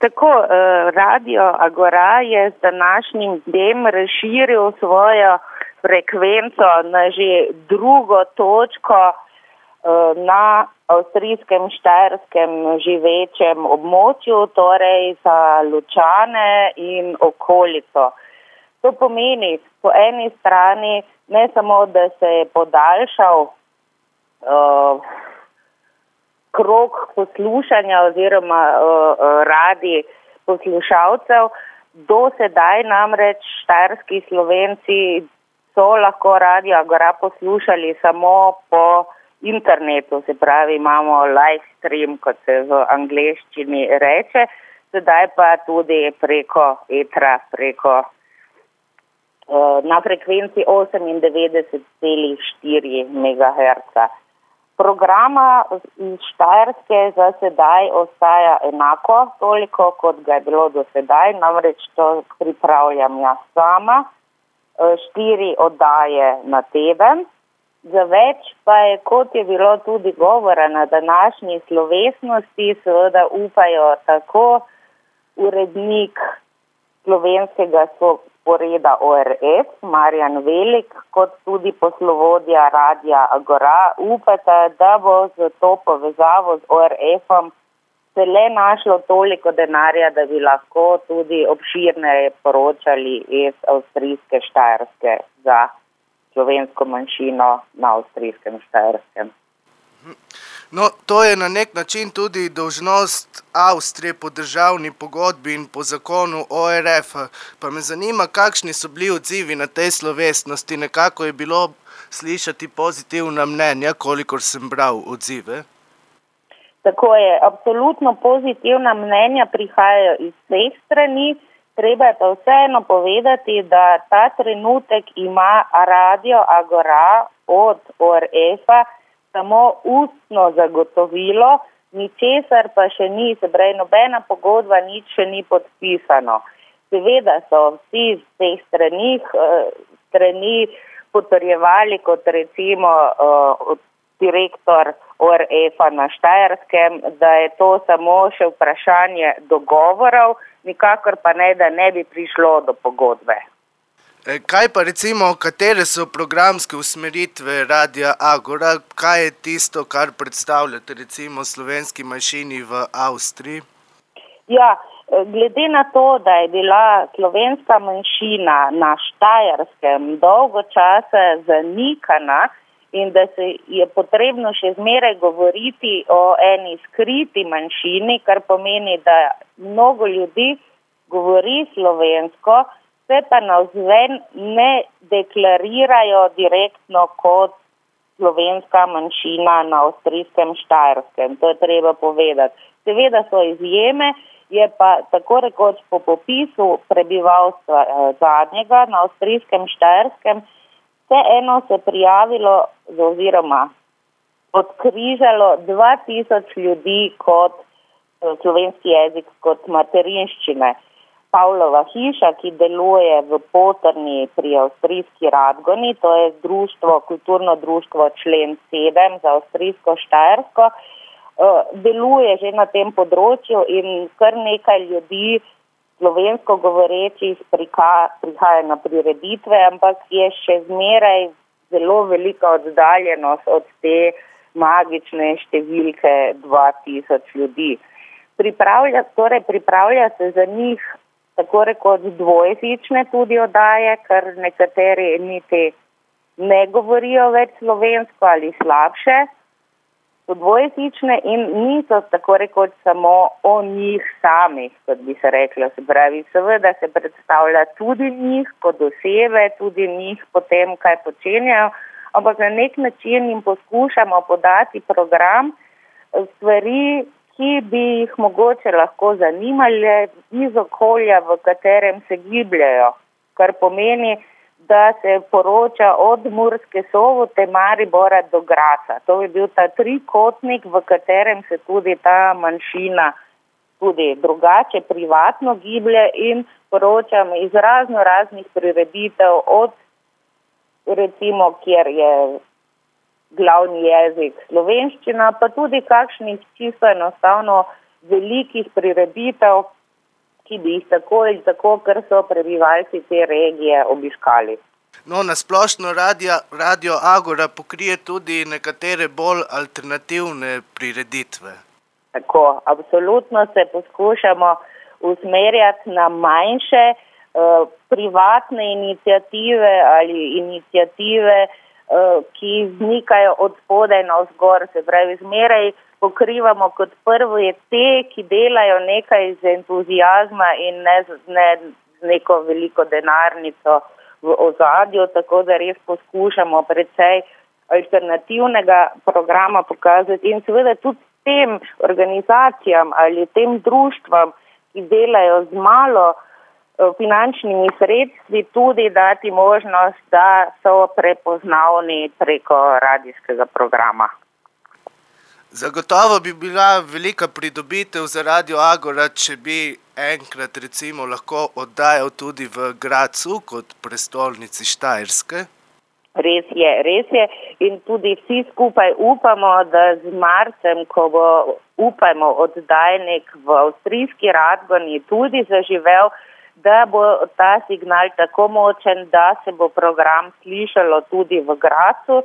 Tako, eh, radio Agora je z današnjim dnem razširil svojo frekvenco na že drugo točko eh, na avstrijskem štajerskem živečem območju, torej za Lučane in okolico. To pomeni po eni strani ne samo, da se je podaljšal uh, krok poslušanja oziroma uh, radi poslušalcev. Do sedaj namreč štajerski slovenci so lahko radio Agora poslušali samo po internetu, se pravi imamo live stream, kot se v angleščini reče, sedaj pa tudi preko etra, preko uh, na frekvenci 98,4 MHz programa iz Štajerske za sedaj ostaja enako, toliko kot ga je bilo do sedaj, namreč to pripravljam jaz sama, e, štiri oddaje na teden. Za več pa je, kot je bilo tudi govora na današnji slovesnosti, seveda upajo tako urednik slovenskega poreda ORF, Marjan Velik, kot tudi poslovodja Radija Agora, upate, da bo z to povezavo z ORF-om se le našlo toliko denarja, da bi lahko tudi obširneje poročali iz avstrijske Štajerske za slovensko manjšino na avstrijskem Štajerskem. No, to je na nek način tudi dožnost Avstrije po državni pogodbi in po zakonu ORF. Pa me zanima, kakšni so bili odzivi na tej slovesnosti. Nekako je bilo slišati pozitivna mnenja, kolikor sem bral odzive. Tako je, absolutno pozitivna mnenja prihajajo iz vseh strani. Treba je pa vseeno povedati, da ta trenutek ima radio Agora od ORF-a samo ustno zagotovilo, ničesar pa še ni, se pravi, nobena pogodba, nič še ni podpisano. Seveda so vsi z teh stranih, eh, strani potrjevali, kot recimo uh, direktor ORF-a na Štajerskem, da je to samo še vprašanje dogovorov, nikakor pa ne, da ne bi prišlo do pogodbe. E, kaj pa recimo, katere so programske usmeritve Radia Agora, kaj je tisto, kar predstavljate recimo slovenski manjšini v Avstriji? Ja, e, glede na to, da je bila slovenska manjšina na Štajerskem dolgo časa zanikana in da se je potrebno še zmeraj govoriti o eni skriti manjšini, kar pomeni, da mnogo ljudi govori slovensko, se pa navzven ne deklarirajo direktno kot slovenska manjšina na avstrijskem Štajerskem. To je treba povedati. Seveda so izjeme, je pa tako rekoč po popisu prebivalstva eh, zadnjega na avstrijskem Štajerskem vseeno se prijavilo oziroma odkrižalo 2000 ljudi kot eh, slovenski jezik, kot materinščine. Pavlova hiša, ki deluje v Potrni pri Avstrijski Radgoni, to je društvo, kulturno društvo člen 7 za Avstrijsko Štajersko, eh, deluje že na tem področju in kar nekaj ljudi slovensko govorečih prihaja na prireditve, ampak je še zmeraj zelo velika oddaljenost od te magične številke 2000 ljudi. Pripravlja, torej pripravlja se za njih tako rekoč dvojezične tudi odaje, ker nekateri niti ne govorijo več slovensko ali slabše, so dvojezične in niso tako rekoč samo o njih samih, kot bi se reklo. Se pravi, seveda se predstavlja tudi njih kot osebe, tudi njih potem, kaj počenjajo, ampak na nek način jim poskušamo podati program stvari, ki bi jih mogoče lahko zanimali iz okolja, v katerem se gibljajo, kar pomeni, da se poroča od Murske sovote Maribora do Graca. To bi bil ta trikotnik, v katerem se tudi ta manjšina tudi drugače privatno giblje in poročam iz razno raznih prireditev od recimo, kjer je glavni jezik slovenščina, pa tudi kakšnih čisto enostavno velikih prireditev, ki bi jih tako ali tako, ker so prebivalci te regije obiskali. No, na splošno radio, radio Agora pokrije tudi nekatere bolj alternativne prireditve. Tako, absolutno se poskušamo usmerjati na manjše uh, privatne inicijative ali inicijative, uh, ki vznikajo od spodaj na vzgor, se pravi, zmeraj pokrivamo kot prvo je te, ki delajo nekaj z entuzijazma in ne z, ne neko veliko denarnico v ozadju, tako da res poskušamo predvsej alternativnega programa pokazati in seveda tudi tem organizacijam ali tem društvam, ki delajo z malo eh, finančnimi sredstvi, tudi dati možnost, da so prepoznavni preko radijskega programa. Zagotovo bi bila velika pridobitev za Radio Agora, če bi enkrat recimo lahko oddajal tudi v Gracu kot prestolnici Štajerske. Res je, res je in tudi vsi skupaj upamo, da z marcem, ko bo upajmo oddajnik v avstrijski radgoni tudi zaživel, da bo ta signal tako močen, da se bo program slišalo tudi v Gracu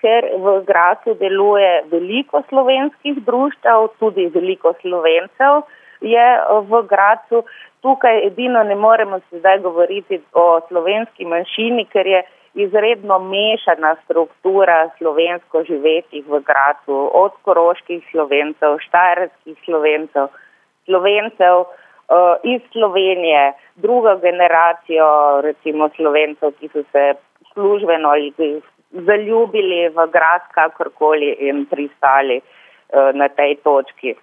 ker v Gracu deluje veliko slovenskih društev, tudi veliko slovencev je v Gracu. Tukaj edino ne moremo se zdaj govoriti o slovenski manjšini, ker je izredno mešana struktura slovensko živetih v Gracu, od koroških slovencev, štajerskih slovencev, slovencev iz Slovenije, drugo generacijo recimo slovencev, ki so se službeno ali zaljubili v grad, kakorkoli in pristali uh, na tej točki.